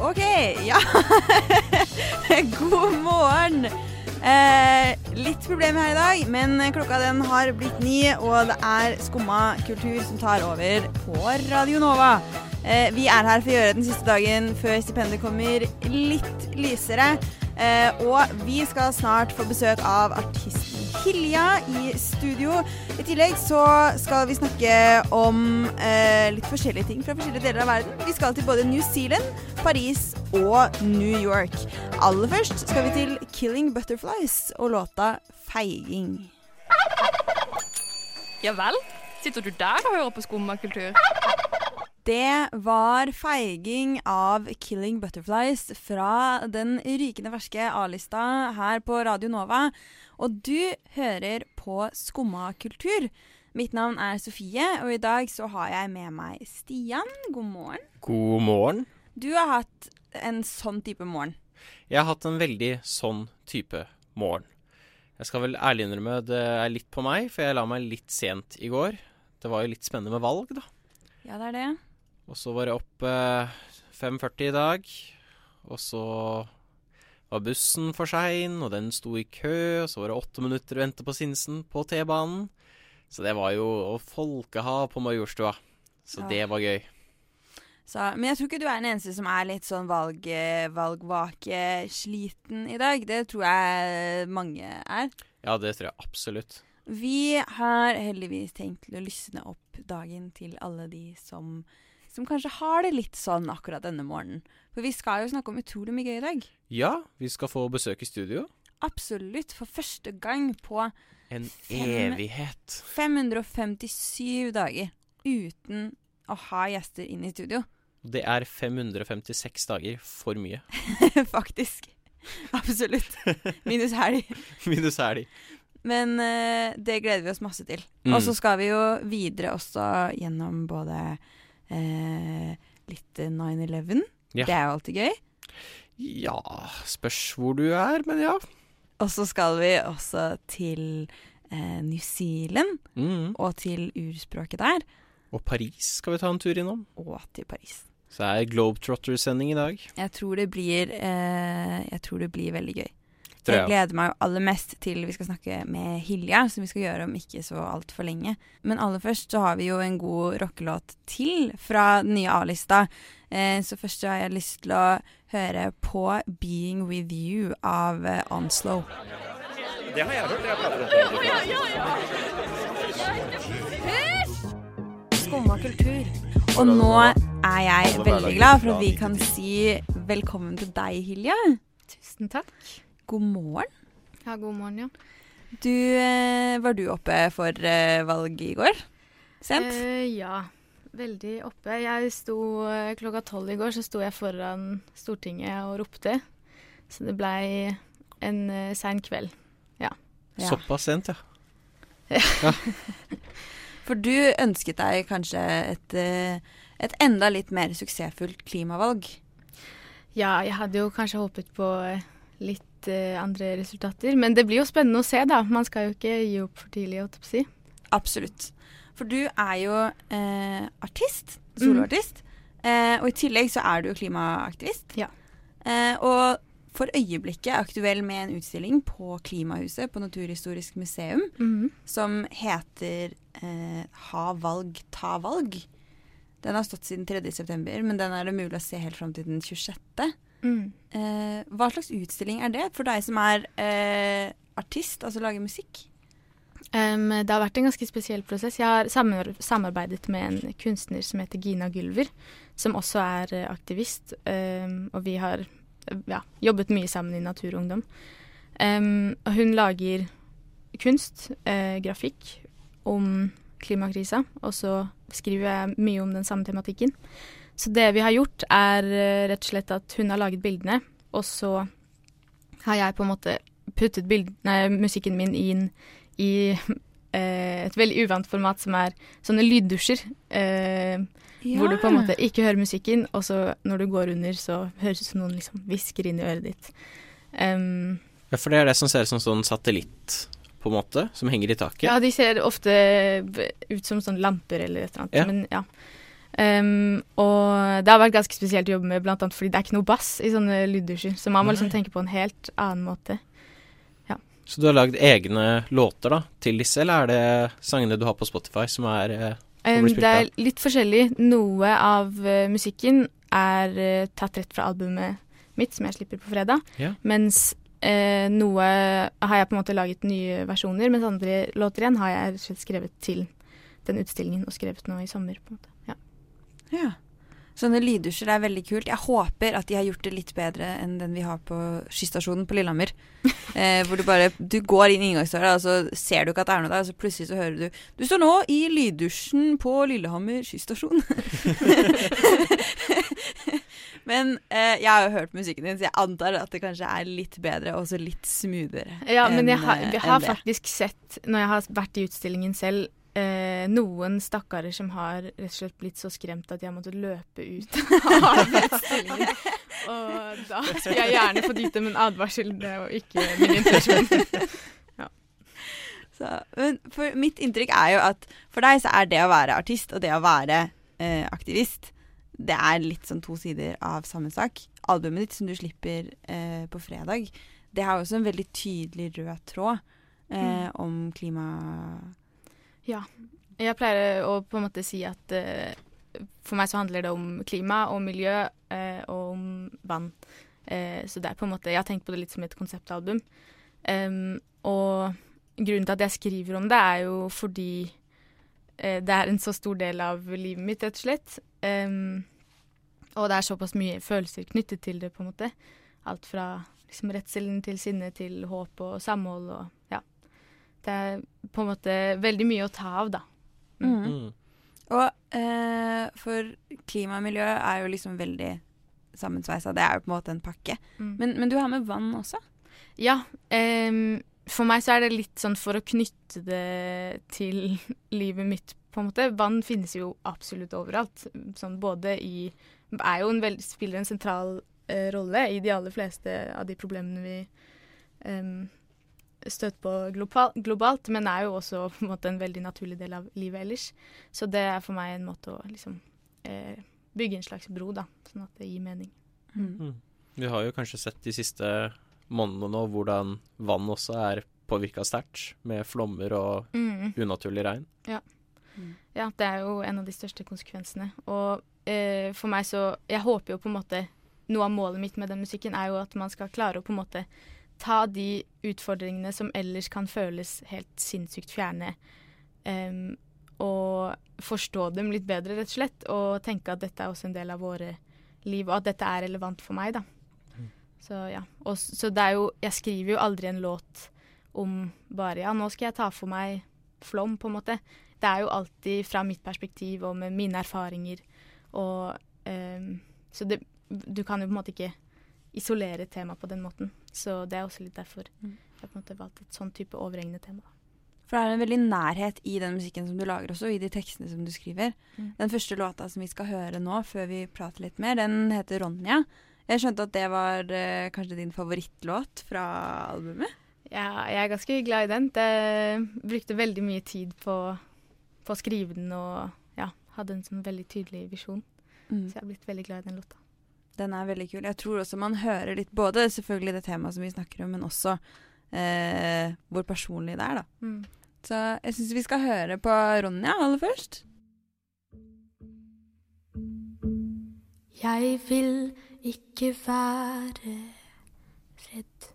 OK, ja. God morgen. Eh, litt problemer her i dag, men klokka den har blitt ni, og det er Skumma kultur som tar over på Radio Nova. Eh, vi er her for å gjøre den siste dagen før stipendet kommer litt lysere. Eh, og vi skal snart få besøk av artisten Hilja i studio. I tillegg så skal vi snakke om eh, litt forskjellige ting fra forskjellige deler av verden. Vi skal til både New Zealand, Paris og New York. Aller først skal vi til Killing Butterflies og låta Feiging. Ja vel? Sitter du der og hører på skummakultur? Det var feiging av 'Killing Butterflies' fra den rykende ferske A-lista her på Radio Nova. Og du hører på Skumma kultur. Mitt navn er Sofie, og i dag så har jeg med meg Stian. God morgen. God morgen. Du har hatt en sånn type morgen. Jeg har hatt en veldig sånn type morgen. Jeg skal vel ærlig innrømme det er litt på meg, for jeg la meg litt sent i går. Det var jo litt spennende med valg, da. Ja, det er det. Og så var jeg eh, 5.40 i dag. Og så var bussen for sein, og den sto i kø. Og så var det åtte minutter å vente på Sinsen på T-banen. Så det var jo å folkehav på Majorstua. Så Ja. det var gøy. Så, men jeg tror ikke du er den eneste som er litt sånn valg, valgvakesliten i dag. Det tror jeg mange er. Ja, det tror jeg absolutt. Vi har heldigvis tenkt til å lysne opp dagen til alle de som, som kanskje har det litt sånn akkurat denne morgenen. For vi skal jo snakke om utrolig mye gøy i dag. Ja, vi skal få besøk i studio. Absolutt. For første gang på En Fem- evighet. 557 dager uten å ha gjester inn i studio. Det er 556 dager for mye. Faktisk. Absolutt. Minus helg. Minus helg. Men uh, det gleder vi oss masse til. Mm. Og så skal vi jo videre også gjennom både eh, litt 9-11. Ja. Det er jo alltid gøy. Ja, spørs hvor du er, men ja. Og så skal vi også til eh, New Zealand Mm. og til urspråket der. Og Paris skal vi ta en tur innom. Og til Paris. Så det er Globetrotter-sending i dag. Jeg tror det blir eh, Jeg tror det blir veldig gøy. Tror Jeg jeg. gleder meg jo aller mest til vi skal snakke med Hilja, som vi skal gjøre om ikke så altfor lenge. Men aller først så har vi jo en god rockelåt til fra den nye A-lista. Eh, så først så har jeg lyst til å høre på 'Being With You' av eh, Onslow. Det har jeg hørt. Jeg prater om ja, Skumma kultur. Og nå er jeg veldig glad for at vi kan si velkommen til deg, Hilja. Tusen takk. God morgen. Ja, god morgen, ja. Du, eh, var du oppe for eh, valg i går? Sent? Uh, ja, veldig oppe. Jeg sto klokka tolv i går, så sto jeg foran Stortinget og ropte. Så det blei en uh, sein kveld. Ja. Såpass sent, ja. For du ønsket deg kanskje et, et enda litt mer suksessfullt klimavalg. Ja, jeg hadde jo kanskje håpet på eh, litt eh, andre resultater. Men det blir jo spennende å se, da. Man skal jo ikke gi opp for tidlig, holdt jeg på å si. Absolutt. For du er jo eh, artist, soloartist. Eh, og i tillegg så er du jo klimaaktivist. Ja. Eh, og for øyeblikket aktuell med en utstilling på Klimahuset på Naturhistorisk museum mm. som heter eh, Ha valg, ta valg. Den har stått siden 3. september, men den er det mulig å se helt fram til den 26. Mm. Eh, hva slags utstilling er det for deg som er eh, artist, altså lager musikk? Um, det har vært en ganske spesiell prosess. Jeg har samarbeidet med en kunstner som heter Gina Gylver, som også er eh, aktivist. Um, og vi har ja, jobbet mye sammen i Natur og Ungdom. Um, og hun lager kunst, eh, grafikk, om klimakrisa, og så skriver jeg mye om den samme tematikken. Så det vi har gjort, er eh, rett og slett at hun har laget bildene, og så har jeg på en måte puttet bildene, musikken min inn i eh, et veldig uvant format som er sånne lyddusjer. Eh, Hvor du på en måte ikke hører musikken, og så når du går under, så høres det ut som noen liksom hvisker inn i øret ditt. Um, Ja, For det er det som ser ut som sånn satellitt, på en måte, som henger i taket. ja, de ser ofte ut som sånne lamper eller et eller annet. Ja. Men ja. Um, og det har vært ganske spesielt å jobbe med, blant annet fordi det er ikke noe bass i sånne lyddusjer. Så man må liksom tenke på en helt annen måte. Så du har lagd egne låter da, til disse, eller er det sangene du har på Spotify som er eh, Um, det er litt forskjellig. Noe av uh, musikken er uh, tatt rett fra albumet mitt, som jeg slipper på fredag. Yeah. Mens uh, noe har jeg på en måte laget nye versjoner, mens andre låter igjen har jeg skrevet til den utstillingen, og skrevet nå i sommer. på en måte. Ja. Sånne lyddusjer er veldig kult. Jeg håper at de har gjort det litt bedre enn den vi har på skystasjonen på Lillehammer. eh, hvor du bare Du går inn i inngangsdøra, og så ser du ikke at det er noe der, og så plutselig så hører du Du står nå i lyddusjen på Lillehammer skystasjon. Men eh, jeg har jo hørt musikken din, så jeg antar at det kanskje er litt bedre og også litt smoothere. Ja, men jeg har, eh, jeg har faktisk sett, når jeg har vært i utstillingen selv, eh, noen stakkarer som har rett og slett blitt så skremt at jeg måtte løpe ut av stillingen. Og da skulle jeg gjerne fått gitt dem en advarsel, det var ikke min intensjon. Så, men for mitt inntrykk er jo at for deg så er det å være artist og det å være eh, aktivist, det er litt sånn to sider av samme sak. Albumet ditt som du slipper eh, på fredag, det har jo også en veldig tydelig rød tråd eh, om klima... Jeg pleier å på en måte si at eh, for meg så handler det om klima og miljø eh, og om vann. Eh, så det er på en måte Jeg har tenkt på det litt som et konseptalbum. Um, og grunnen til at jeg skriver om det, er jo fordi eh, det er en så stor del av livet mitt, rett og slett. Um, og det er såpass mye følelser knyttet til det, på en måte. Alt fra liksom redselen til sinne til håp og samhold og ja. Det er på en måte veldig mye å ta av, da. Mm. mm. Og eh, for klima og miljø er jo liksom veldig sammensveisa. Det er jo på en måte en pakke. Mm. Men, men du har med vann også? Ja. Eh, for meg så er det litt sånn for å knytte det til livet mitt, på en måte. Vann finnes jo absolutt overalt. Sånn både i Er jo en veld, spiller en sentral eh, rolle i de aller fleste av de problemene vi em, støter på global, globalt, men er jo også på en måte en veldig naturlig del av livet ellers. Så det er for meg en måte å liksom eh, bygge en slags bro, da, sånn at det gir mening. Mm. Vi har jo kanskje sett de siste månedene nå hvordan vann også er påvirka sterkt, med flommer og Mm. unaturlig regn. Ja, det er jo en av de største konsekvensene. Og eh, for meg så Jeg håper jo på en måte Noe av målet mitt med den musikken er jo at man skal klare å på en måte ta de utfordringene som ellers kan føles helt sinnssykt fjerne, um, og forstå dem litt bedre, rett og slett. Og tenke at dette er også en del av våre liv, og at dette er relevant for meg, da. Så ja. Og, så det er jo Jeg skriver jo aldri en låt om bare Ja, nå skal jeg ta for meg flom, på en måte det er jo alltid fra mitt perspektiv og med mine erfaringer. Og um, Så det, du kan jo på en måte ikke isolere et tema på den måten. Så det er også litt derfor Mm. jeg på en måte valgte et sånn type overhengende tema. For det er en veldig nærhet i den musikken som du lager også, i de tekstene som du skriver. Mm. Den første låta som vi skal høre nå, før vi prater litt mer, den heter 'Ronja'. Jeg skjønte at det var eh, kanskje din favorittlåt fra albumet? Ja, jeg er ganske glad i den. Jeg brukte veldig mye tid på, på å skrive den og ja, hadde en sånn veldig tydelig visjon. Så jeg har blitt veldig glad i den låta. Den er veldig kul. Jeg tror også man hører litt både selvfølgelig det temaet som vi snakker om, men også eh, hvor personlig det er, da. Mm. Så jeg syns vi skal høre på Ronja aller først. Jeg vil ikke være redd.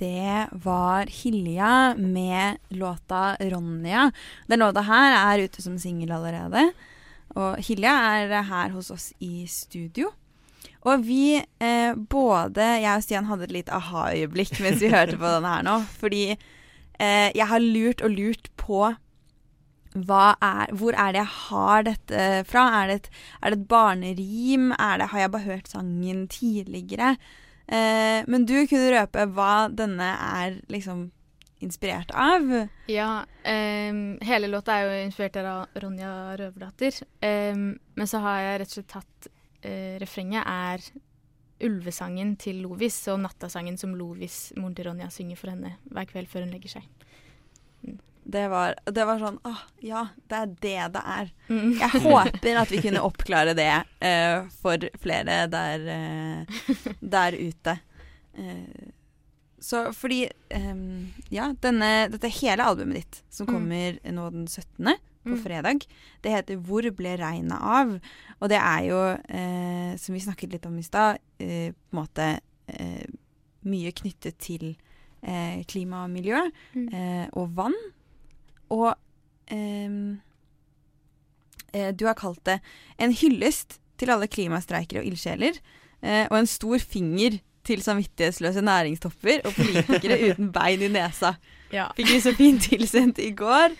Det var Hilja med låta 'Ronja'. Den låta her er ute som singel allerede. Og Hilja er her hos oss i studio. Og vi, eh, både jeg og Stian hadde et litt aha-øyeblikk mens vi hørte på denne her nå. Fordi eh, jeg har lurt og lurt på er, hvor er det jeg har dette fra? Er det et, er det et barnerim? Er det, har jeg bare hørt sangen tidligere? Eh, men du kunne røpe hva denne er liksom inspirert av. Ja, ehm, hele låta er jo inspirert av Ronja Røverdatter. Ehm, men så har jeg rett og slett tatt eh, Refrenget er ulvesangen til Lovis og nattasangen som Lovis, moren til Ronja, synger for henne hver kveld før hun legger seg. Det var, det var sånn Åh, ja, det er det det er. Mm. Jeg håper at vi kunne oppklare det uh, for flere der, uh, der ute. Uh, så fordi um, Ja, denne, dette hele albumet ditt, som Mm. kommer nå den 17. på Mm. fredag, det heter 'Hvor ble regnet av?' Og det er jo, eh, som vi snakket litt om i stad, eh, på en måte eh, mye knyttet til eh, klima og miljø Mm. eh, og vann. Og ehm, eh, du har kalt det en hyllest til alle klimastreikere og ildsjeler, eh, og en stor finger til samvittighetsløse næringstopper og politikere uten bein i nesa. Ja. Fikk vi så fint tilsendt i går.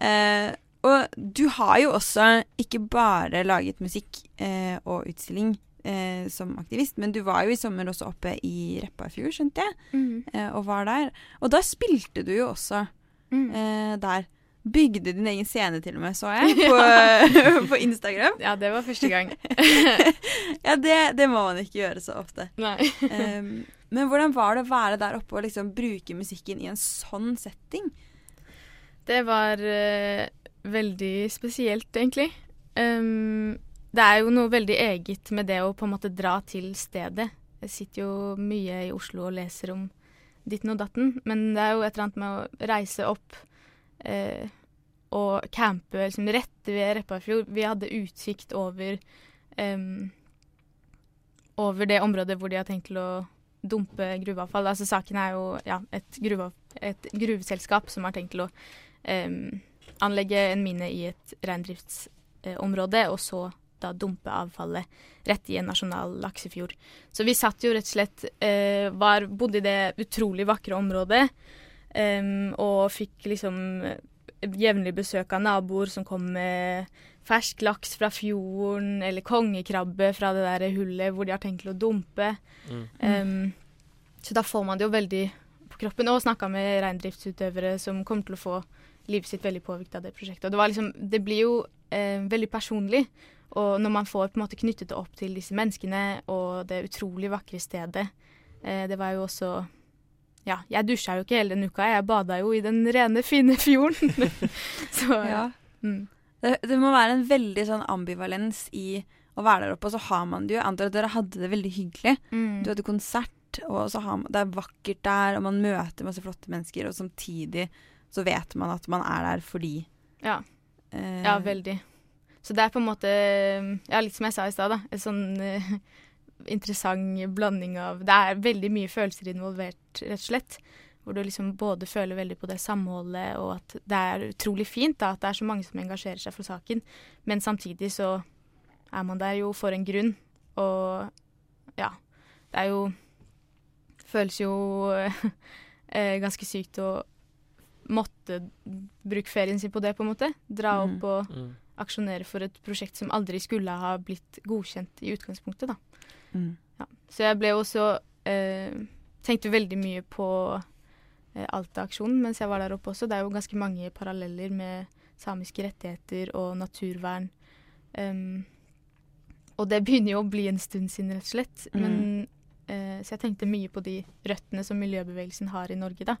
Eh, og du har jo også ikke bare laget musikk eh, og utstilling eh, som aktivist, men du var jo i sommer også oppe i Repparfjord, skjønte jeg, Mm. eh, og var der. Og da spilte du jo også Mm. eh, der. Bygde din egen scene til og med, så jeg, på, på Instagram. Ja, det var første gang. Ja, det, det må man ikke gjøre så ofte. Nei. Um, men hvordan var det å være der oppe og liksom bruke musikken i en sånn setting? Det var eh, veldig spesielt, egentlig. Um, det er jo noe veldig eget med det å på en måte dra til stedet. Jeg sitter jo mye i Oslo og leser om ditten og datten, men det er jo et eller annet med å reise opp eh, og campe liksom, rett ved Repparfjord. Vi hadde utsikt over um, over det området hvor de har tenkt til å dumpe gruveavfall. Altså Saken er jo ja, et, gruve, et gruveselskap som har tenkt til å em, anlegge en mine i et reindriftsområde, og så da dumpe avfallet rett i en nasjonal laksefjord. Så vi satt jo rett og slett eh, var, Bodde i det utrolig vakre området em, og fikk liksom jevnlig besøk av naboer som kom med fersk laks fra fjorden, eller kongekrabbe fra det der hullet hvor de har tenkt å dumpe. Mm. Um, så da får man det jo veldig på kroppen. Og snakka med reindriftsutøvere som kommer til å få livet sitt veldig påvirket av det prosjektet. Og det, var liksom, det blir jo eh, veldig personlig. Og når man får på en måte knyttet det opp til disse menneskene og det utrolig vakre stedet eh, Det var jo også Ja, jeg dusja jo ikke hele den uka. Jeg bada jo i den rene, fine fjorden. så ja. Mm. Det, det må være en veldig sånn ambivalens i å være der oppe, og så har man det jo. Jeg antar at dere hadde det veldig hyggelig. Mm. Du hadde konsert, og så har man, det er vakkert der, og man møter masse flotte mennesker, og samtidig så vet man at man er der fordi Ja. eh, Ja, veldig. Så det er på en måte Ja, litt som jeg sa i stad, da. En sånn eh, interessant blanding av Det er veldig mye følelser involvert, rett og slett. Hvor du liksom både føler veldig på det samholdet, og at det er utrolig fint da, at det er så mange som engasjerer seg for saken. Men samtidig så er man der jo for en grunn. Og ja, det er jo Føles jo eh, ganske sykt å måtte bruke ferien sin på det, på en måte. Dra Mm. opp og Mm. aksjonere for et prosjekt som aldri skulle ha blitt godkjent i utgangspunktet, da. mm. Ja. Så jeg ble også eh, Tenkte veldig mye på eh, Alta-aksjonen mens jeg var der oppe også. Det er jo ganske mange paralleller med samiske rettigheter og naturvern. Um, og det begynner jo å bli en stund siden, rett og slett. Mm. Men, eh, så jeg tenkte mye på de røttene som miljøbevegelsen har i Norge, da.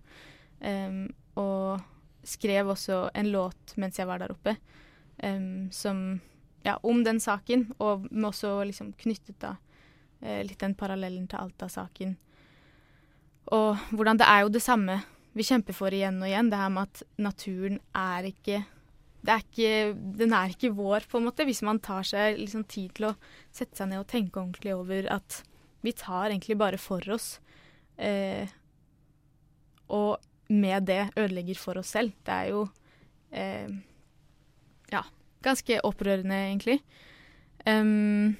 Em, og skrev også en låt mens jeg var der oppe, um, som ja, om den saken, og også liksom knyttet da eh, litt den parallellen til Alta-saken. Og hvordan det er jo det samme vi kjemper for igjen og igjen, det her med at naturen er ikke det er ikke, den er ikke vår, på en måte, hvis man tar seg liksom tid til å sette seg ned og tenke ordentlig over at vi tar egentlig bare for oss. Eh, og med det ødelegger for oss selv. Det er jo eh, ja, ganske opprørende, egentlig. Um,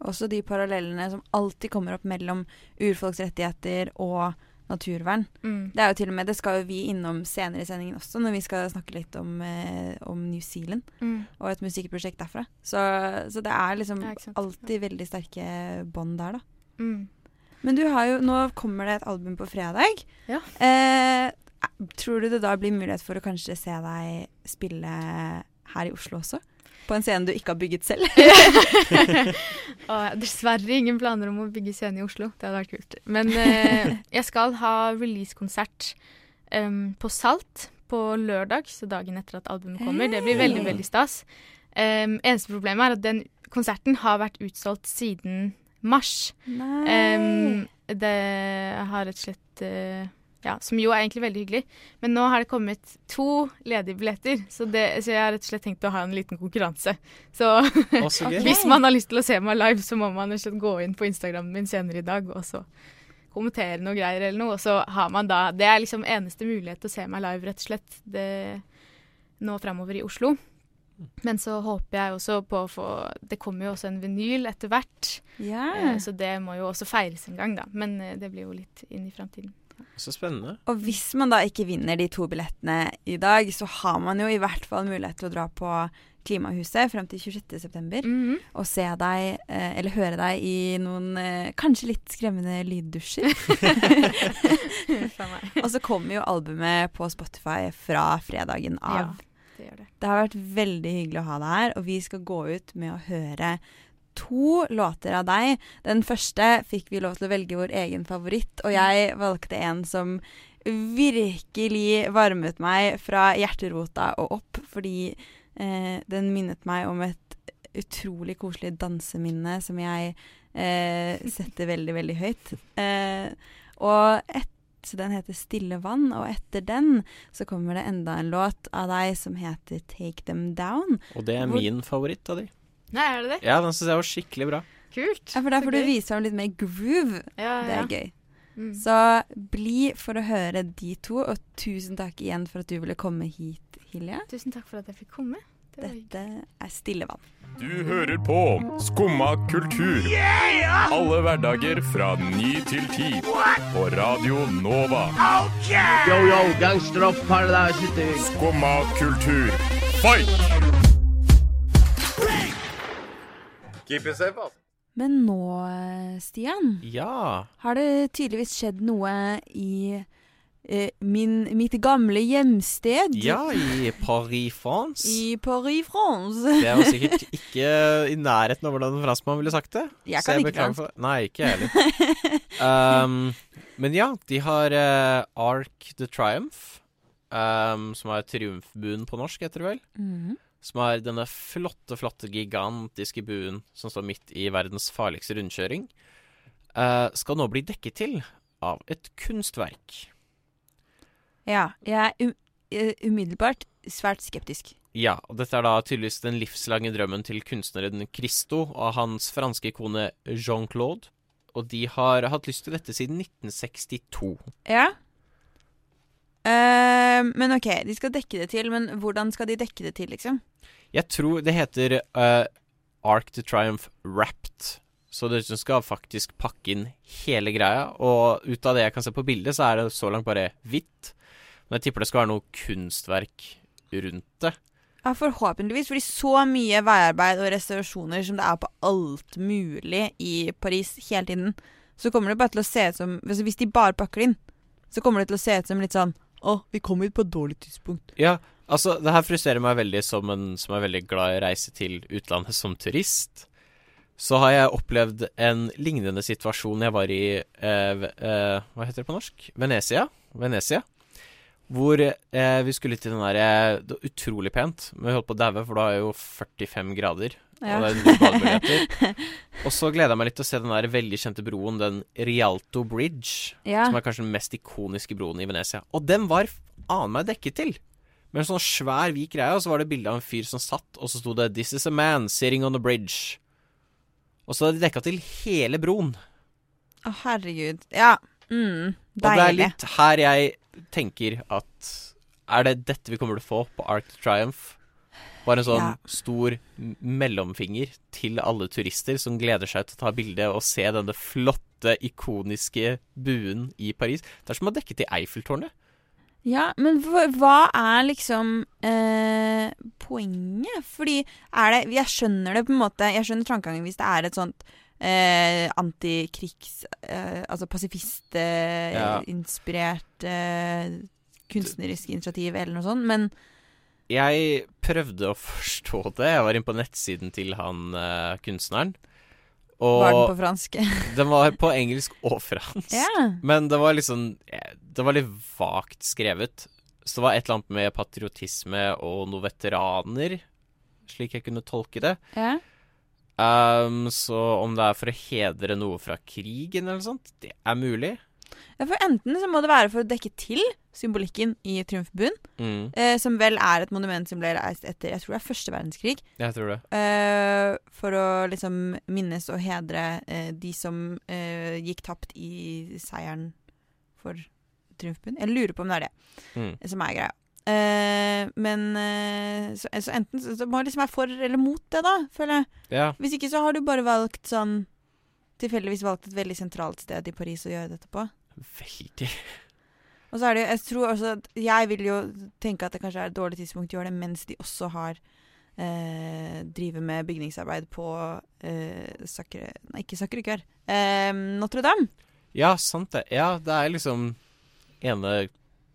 Også de parallellene som alltid kommer opp mellom urfolksrettigheter og naturvern. mm, Det er jo til og med, det skal jo vi innom senere i sendingen også, når vi skal snakke litt om, eh, om New Zealand mm, og et musikkprosjekt derfra. Så, så det er liksom det er alltid veldig sterke bånd der, da. mm. Men du har jo, nå kommer det et album på fredag. Ja. Eh, tror du det da blir mulighet for å kanskje se deg spille her i Oslo også? På en scene du ikke har bygget selv? Dessverre ingen planer om å bygge scene i Oslo. Det hadde vært kult. Men eh, jeg skal ha releasekonsert um, på Salt på lørdag, så dagen etter at albumet kommer. Det blir veldig, veldig stas. Um, eneste problemet er at den konserten har vært utsolgt siden mars. Um, det har rett og slett uh, Ja, som jo er egentlig veldig hyggelig. Men nå har det kommet to ledige billetter, så, det, så jeg har rett og slett tenkt å ha en liten konkurranse. Så okay. hvis man har lyst til å se meg live, så må man rett og slett gå inn på Instagramen min senere i dag og så kommentere noe greier eller noe. Og så har man da Det er liksom eneste mulighet til å se meg live, rett og slett. Det, nå framover i Oslo. Men så håper jeg også på å få Det kommer jo også en vinyl etter hvert. ja. Eh, Så det må jo også feires en gang, da. Men eh, det blir jo litt inn i framtiden. Så spennende. Og hvis man da ikke vinner de to billettene i dag, så har man jo i hvert fall mulighet til å dra på Klimahuset frem til 26.9. Mhm. og se deg, eh, eller høre deg i noen eh, kanskje litt skremmende lyddusjer. Og så kommer jo albumet på Spotify fra fredagen av. Ja, det gjør det. Det har vært veldig hyggelig å ha deg her, og vi skal gå ut med å høre to låter av deg. Den første fikk vi lov til å velge vår egen favoritt, og jeg valgte en som virkelig varmet meg fra hjerterota og opp, fordi eh, den minnet meg om et utrolig koselig danseminne som jeg eh, setter veldig, veldig høyt. Eh, og et, den heter 'Stille vann', og etter den så kommer det enda en låt av deg som heter 'Take Them Down'. Og det er Hvor- min favoritt av de. Nei, er det det? Ja, den syns jeg var skikkelig bra. Kult. Ja, for Der får du viser vise fram litt mer groove. Ja, Det ja. er gøy. Mm. Så bli for å høre de to, og tusen takk igjen for at du ville komme hit, Hilje. Tusen takk for at jeg fikk komme. Det. Dette er Stille vann. Du hører på Skumma kultur. Alle hverdager fra ny til ti. På Radio Nova. Yo, yo, gangsteropp, paradise Skumma kultur, fight! Keep it safe, altså. Men nå, Stian, Ja. har det tydeligvis skjedd noe i eh, min, mitt gamle hjemsted. Ja, i Paris, France. I Paris, France. Det er jo sikkert ikke i nærheten av hvordan en franskmann ville sagt det. Jeg så kan ikke fransk. for- Nei, ikke jeg heller. um, men ja, de har eh, Arc the Triumph, um, som er triumfbuen på norsk, heter det vel. Mhm. Som er denne flotte, flotte, gigantiske buen som står midt i verdens farligste rundkjøring. eh, skal nå bli dekket til av et kunstverk. Ja, jeg er eh, umiddelbart svært skeptisk. Ja, og dette er da tydeligvis den livslange drømmen til kunstneren Christo og hans franske kone Jean-Claude. Og de har hatt lyst til dette siden 1962. Ja. Eh, men OK, de skal dekke det til, men hvordan skal de dekke det til, liksom? Jeg tror det heter uh, Arc to Triumph Wrapped. Så det skal faktisk pakke inn hele greia. Og ut av det jeg kan se på bildet, så er det så langt bare hvitt. Men jeg tipper det skal være noe kunstverk rundt det. Ja, forhåpentligvis, fordi så mye veiarbeid og restaurasjoner som det er på alt mulig i Paris hele tiden, så kommer det bare til å se ut som Hvis de bare pakker det inn, så kommer det til å se ut som litt sånn Å, vi kom hit på et dårlig tidspunkt. Ja, altså, det her frustrerer meg veldig som en som er veldig glad i å reise til utlandet som turist. Så har jeg opplevd en lignende situasjon jeg var i eh, eh, Hva heter det på norsk? Venezia. Venezia. Hvor eh, vi skulle til den der eh, utrolig pent, men vi holdt på å daue, for da er jo 45 grader. Ja. Og så gleder jeg meg litt til å se den der veldig kjente broen, den Rialto Bridge. Ja. Som er kanskje den mest ikoniske broen i Venezia. Og den var aner meg dekket til. Med en sånn svær hvit greie, og så var det bilde av en fyr som satt, og så sto det 'This is a man sitting on the bridge'. Og så hadde de dekka til hele broen. Å, herregud. Ja. Mm, Og det er litt her jeg tenker at Er det dette vi kommer til å få på Arc Triumph? Bare en sånn Ja. stor mellomfinger til alle turister som gleder seg til å ta bilde og se denne flotte, ikoniske buen i Paris. Det er som å dekke til Eiffeltårnet. Ja, men hva, er liksom eh, poenget? Fordi er det Jeg skjønner det på en måte Jeg skjønner tankegangen hvis det er et sånt eh, antikrigs... Eh, altså Ja. pasifistinspirert eh, kunstnerisk initiativ eller noe sånt, men Jeg prøvde å forstå det. Jeg var inne på nettsiden til han uh, kunstneren. Og var den på fransk? den var på engelsk og fransk. Yeah. Men det var liksom Det var litt vagt skrevet. Så det var et eller annet med patriotisme og noen veteraner, slik jeg kunne tolke det. Yeah. Um, så om det er for å hedre noe fra krigen eller noe sånt, det er mulig. For enten så må det være for å dekke til symbolikken i Triumfbuen, Mm, eh, som vel er et monument som ble reist etter jeg tror det er første verdenskrig, jeg tror det. eh, for å liksom minnes og hedre eh, de som eh, gikk tapt i seieren for Triumfbuen. Jeg lurer på om det er det Mm. som er greia. Eh, men eh, så, så enten så, så må det liksom være for eller mot det, da, føler jeg. Ja. Hvis ikke så har du bare valgt sånn Tilfeldigvis valgt et veldig sentralt sted i Paris å gjøre dette på. Veldig. Og så er det jo, jeg tror også at Jeg vil jo tenke at det kanskje er et dårlig tidspunkt å gjøre det mens de også har eh, Driver med bygningsarbeid på eh, Sakre... Nei, ikke Coeur. Eh, Notre-Dame. Ja, sant det. Ja, det er liksom ene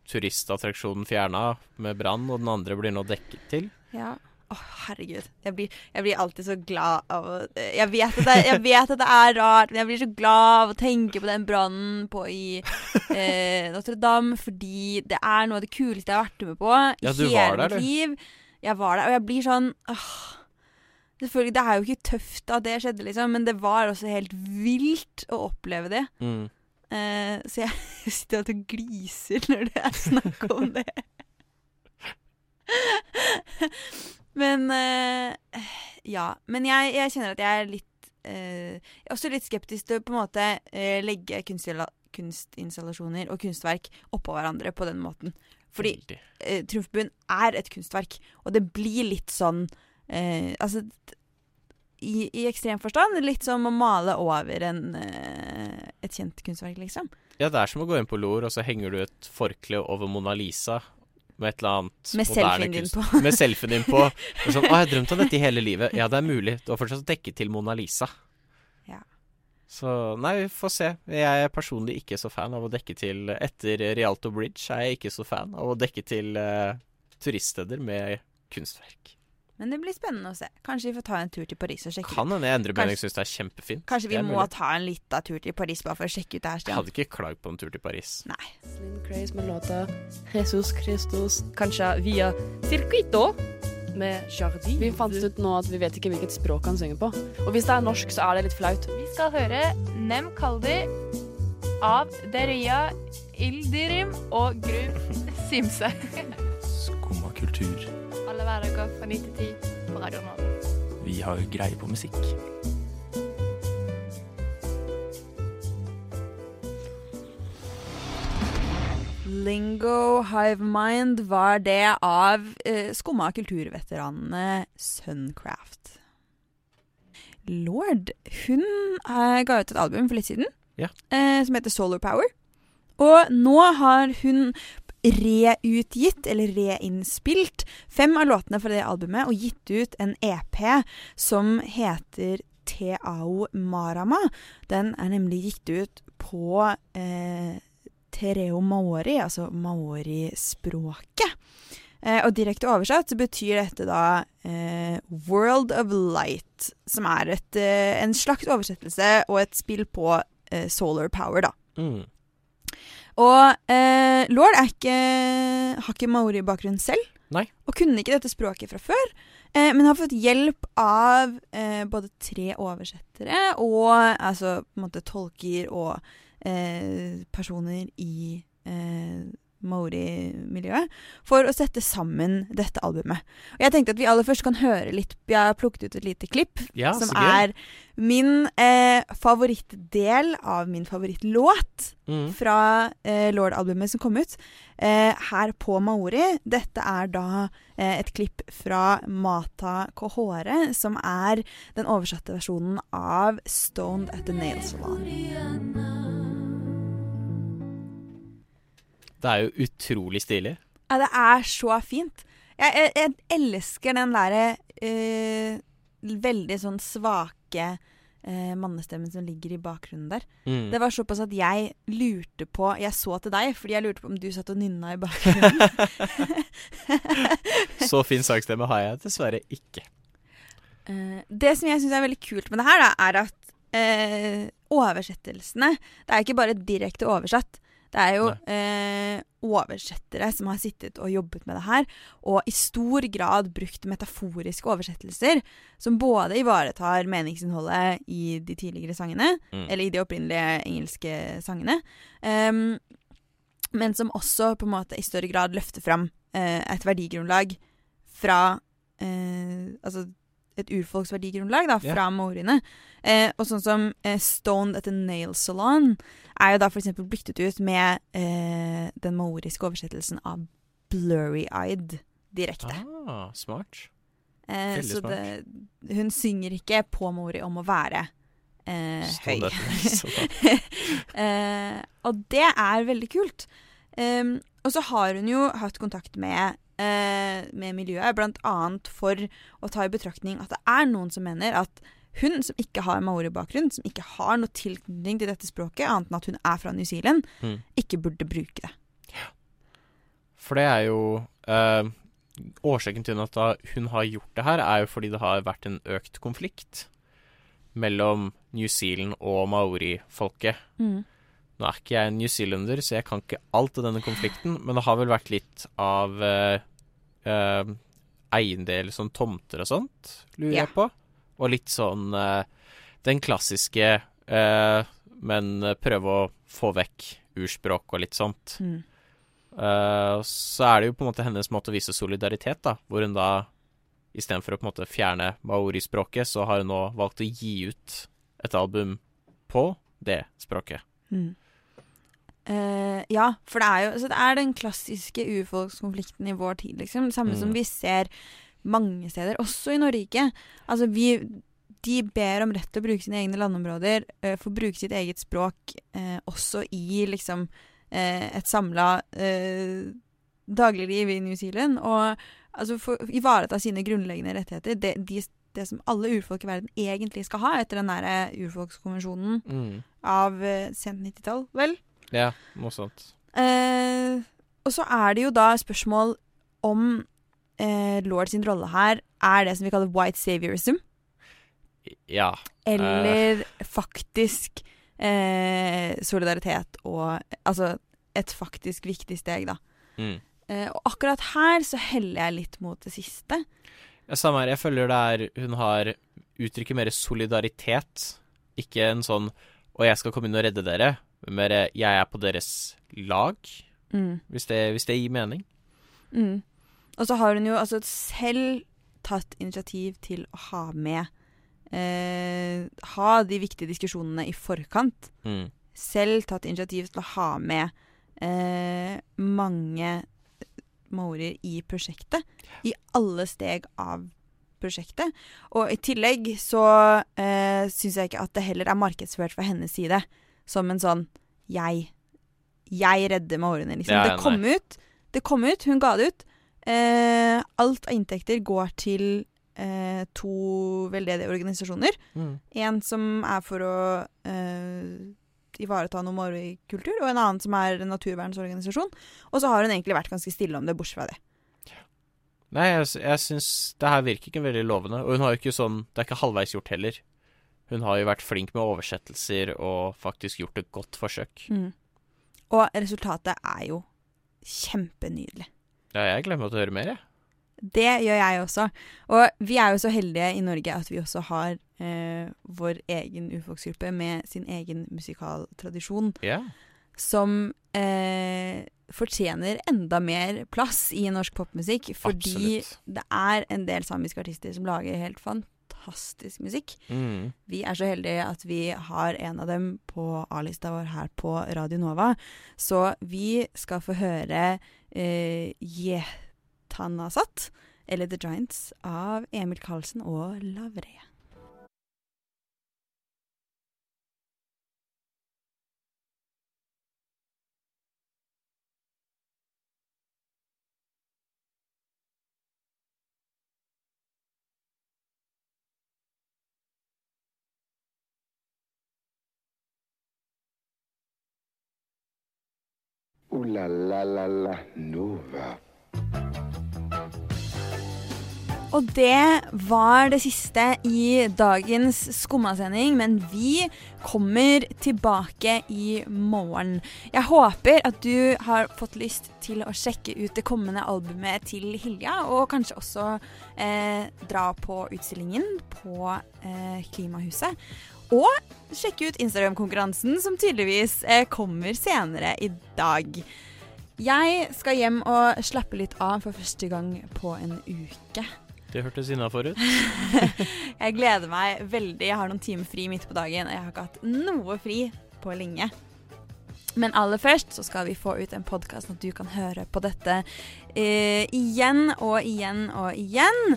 turistattraksjonen fjerna med brann, og den andre blir nå dekket til. Ja. Å, herregud. Jeg blir, jeg blir alltid så glad av å jeg vet, det, jeg vet at det er rart, men jeg blir så glad av å tenke på den brannen i eh, Notre-Dame, fordi det er noe av det kuleste jeg har vært med på i Ja, hele mitt liv. Jeg var der, og jeg blir sånn åh, Selvfølgelig, Det er jo ikke tøft at det skjedde, liksom, men det var også helt vilt å oppleve det. Mm. Eh, så jeg sitter og gliser når det er snakk om det. men eh, Ja. Men jeg, jeg kjenner at jeg er litt Jeg er også litt skeptisk til å på en måte eh, legge kunstinstallasjoner og kunstverk oppå hverandre på den måten. Fordi uh, Trumfbuen er et kunstverk, og det blir litt sånn Altså i, i ekstrem forstand litt som å male over en, et kjent kunstverk, liksom. Ja, det er som å gå inn på Lor, og så henger du et forkle over Mona Lisa med et eller annet Med moderne kunst. på. Med selfien din på. Og sånn, 'Å, jeg har drømt om dette i hele livet.' Ja, det er mulig. Du har fortsatt dekket til Mona Lisa. Ja. Så nei, vi får se. Jeg er personlig ikke så fan av å dekke til Etter Rialto Bridge er jeg ikke så fan av å dekke til uh, turiststeder med kunstverk. Men det blir spennende å se. Kanskje vi får ta en tur til Paris og sjekke Kan hende jeg mening Kanskje- syns det er kjempefint. Kanskje vi må mulig. ta en liten tur til Paris bare for å sjekke ut det her, Jeg hadde ikke klagd på en tur til Paris. Nei. Slim Craze med låta Jesus Christus, kanskje via Circuito med Jardin. Vi fant ut nå at vi vet ikke hvilket språk han synger på. Og hvis det er norsk, så er det litt flaut. Vi skal høre Nem Kaldi av Deria Ildirim og Grub Simse. Skumma kultur. Alle hverdager fra 9 til 10 på Radio Nova. Vi har greie på musikk. Lingo Hive Mind var det av eh, skumma kulturveteranene Suncraft. Lord, hun eh, ga ut et album for litt siden Ja. eh, som heter Solar Power. Og nå har hun reutgitt, eller reinnspilt, fem av låtene fra det albumet og gitt ut en EP som heter Teao Marama. Den er nemlig gitt ut på eh, Tereo Maori, altså maori-språket. Eh, og direkte oversatt så betyr dette da eh, World of Light, som er et, eh, en slags oversettelse og et spill på eh, solar power, da. Mm. Og eh, Lord er ikke, har ikke maori-bakgrunn selv. Nei. Og kunne ikke dette språket fra før. Eh, men har fått hjelp av eh, både tre oversettere og altså på en måte tolker og eh, personer i eh, maori-miljøet for å sette sammen dette albumet. Og jeg tenkte at vi aller først kan høre litt Vi har plukket ut et lite klipp Ja, som er min eh, favorittdel av min favorittlåt Mm. fra eh, Lord-albumet som kom ut eh, her på Maori. Dette er da eh, et klipp fra Mata Kohore, som er den oversatte versjonen av Stoned at the Nail Salon. Det er jo utrolig stilig. Ja, det er så fint. Jeg, jeg, jeg elsker den derre eh, veldig sånn svake eh, mannestemmen som ligger i bakgrunnen der. Mm. Det var såpass at jeg lurte på Jeg så til deg fordi jeg lurte på om du satt og nynna i bakgrunnen. Så fin sangstemme har jeg dessverre ikke. Uh, det som jeg syns er veldig kult med det her, da, er at eh, oversettelsene Det er ikke bare direkte oversatt. Det er jo eh, oversettere som har sittet og jobbet med det her, og i stor grad brukt metaforiske oversettelser som både ivaretar meningsinnholdet i de tidligere sangene, Mm. eller i de opprinnelige engelske sangene, um, men som også på en måte i større grad løfter fram eh, et verdigrunnlag fra eh, Altså et urfolks verdigrunnlag da, fra fra maoriene. Eh, og sånn som eh, Stoned at a Nail Salon er jo da eksempel byttet ut med eh, den maoriske oversettelsen av Blurry Eyed direkte. Ah, smart. Eh, veldig så det, hun synger ikke på maori om å være eh, høy. Eh, og det er veldig kult. Um, og så har hun jo hatt kontakt med, eh, med miljøet, annet for å ta i betraktning at det er noen som mener at hun som ikke har maori-bakgrunn, som ikke har noe tilknytning til dette språket, annet enn at hun er fra New Zealand, Mm. ikke burde bruke det. Ja. For det er jo eh, Årsaken til at hun har gjort det her, er jo fordi det har vært en økt konflikt mellom New Zealand og maori-folket. Mm. Nå er ikke jeg en newzealender, så jeg kan ikke alt av denne konflikten, men det har vel vært litt av uh, uh, eiendel, sånn tomter og sånt, lurer Ja. jeg på. Og litt sånn uh, den klassiske, eh, men prøve å få vekk urspråk og litt sånt. Mm. Eh, så er det jo på en måte hennes måte å vise solidaritet, da, hvor hun da istedenfor å på en måte fjerne maorispråket, så har hun nå valgt å gi ut et album på det språket. Mm. Eh, ja, for det er jo så det er den klassiske urfolkskonflikten i vår tid, liksom. Det samme Mm. som vi ser mange steder, også i Norge. Altså, vi De ber om rett til å bruke sine egne landområder, uh, få bruke sitt eget språk, uh, også i liksom eh, et samla eh, dagligliv i New Zealand. Og altså få ivareta sine grunnleggende rettigheter. Det, de, det som alle urfolk i verden egentlig skal ha, etter den derre urfolkskonvensjonen Mm. av eh, sent 90-tall, vel? Ja, sånt. Eh, og så er det jo da spørsmål om eh, lord sin rolle her er det som vi kaller white saviorism, Ja. eller faktisk eh, solidaritet og Altså et faktisk viktig steg, da. Mm. Eh, og akkurat her så heller jeg litt mot det siste. Ja, samme her. Jeg føler det er Hun har uttrykket mer solidaritet. Ikke en sånn 'og jeg skal komme inn og redde dere', men mer 'Jeg er på deres lag', Mm. hvis det, hvis det gir mening. Mm. Og så har hun jo altså selv tatt initiativ til å ha med eh, Ha de viktige diskusjonene i forkant. Mm. Selv tatt initiativ til å ha med eh, mange maorier i prosjektet. I alle steg av prosjektet. Og i tillegg så eh, syns jeg ikke at det heller er markedsført fra hennes side som en sånn jeg. Jeg redder maoriene, liksom. Ja, det kom ut. Det kom ut, hun ga det ut. Eh, alt av inntekter går til eh, to veldedige organisasjoner. Mm. En som er for å eh, ivareta noe maori-kultur, og en annen som er en naturvernsorganisasjon. Og så har hun egentlig vært ganske stille om det, bortsett fra det. Nei, jeg, jeg syns det her virker ikke veldig lovende. Og hun har jo ikke sånn Det er ikke halvveis gjort heller. Hun har jo vært flink med oversettelser og faktisk gjort et godt forsøk. Og resultatet er jo kjempenydelig. Ja, jeg glemmer å høre mer, jeg. Det gjør jeg også. Og vi er jo så heldige i Norge at vi også har eh, vår egen urfolksgruppe med sin egen musikaltradisjon, Yeah. som eh, fortjener enda mer plass i norsk popmusikk. Fordi Absolutt. det er en del samiske artister som lager helt fantastisk musikk. Mm. Vi er så heldige at vi har en av dem på A-lista vår her på Radio Nova. Så vi skal få høre eh, Yetanasat, eller The Giants, av Emil Karlsen og Lavre. Ooh la la la la Nova. Og det var det siste i dagens Skummasending, men vi kommer tilbake i morgen. Jeg håper at du har fått lyst til å sjekke ut det kommende albumet til Hilja, og kanskje også eh, dra på utstillingen på eh, Klimahuset. Og sjekke ut Instagram-konkurransen, som tydeligvis eh, kommer senere i dag. Jeg skal hjem og slappe litt av for første gang på en uke. Det hørtes innafor ut. jeg gleder meg veldig. Jeg har noen timer fri midt på dagen, og jeg har ikke hatt noe fri på lenge. Men aller først så skal vi få ut en podkast at du kan høre på dette eh, igjen og igjen og igjen.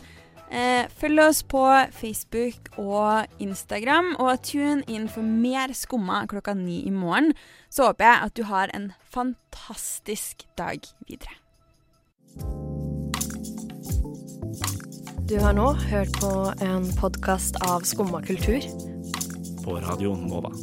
Eh, følg oss på Facebook og Instagram, og tune inn for mer Skumma klokka ni i morgen. Så håper jeg at du har en fantastisk dag videre. Du har nå hørt på en podkast av Skumma kultur. På Radio Nova.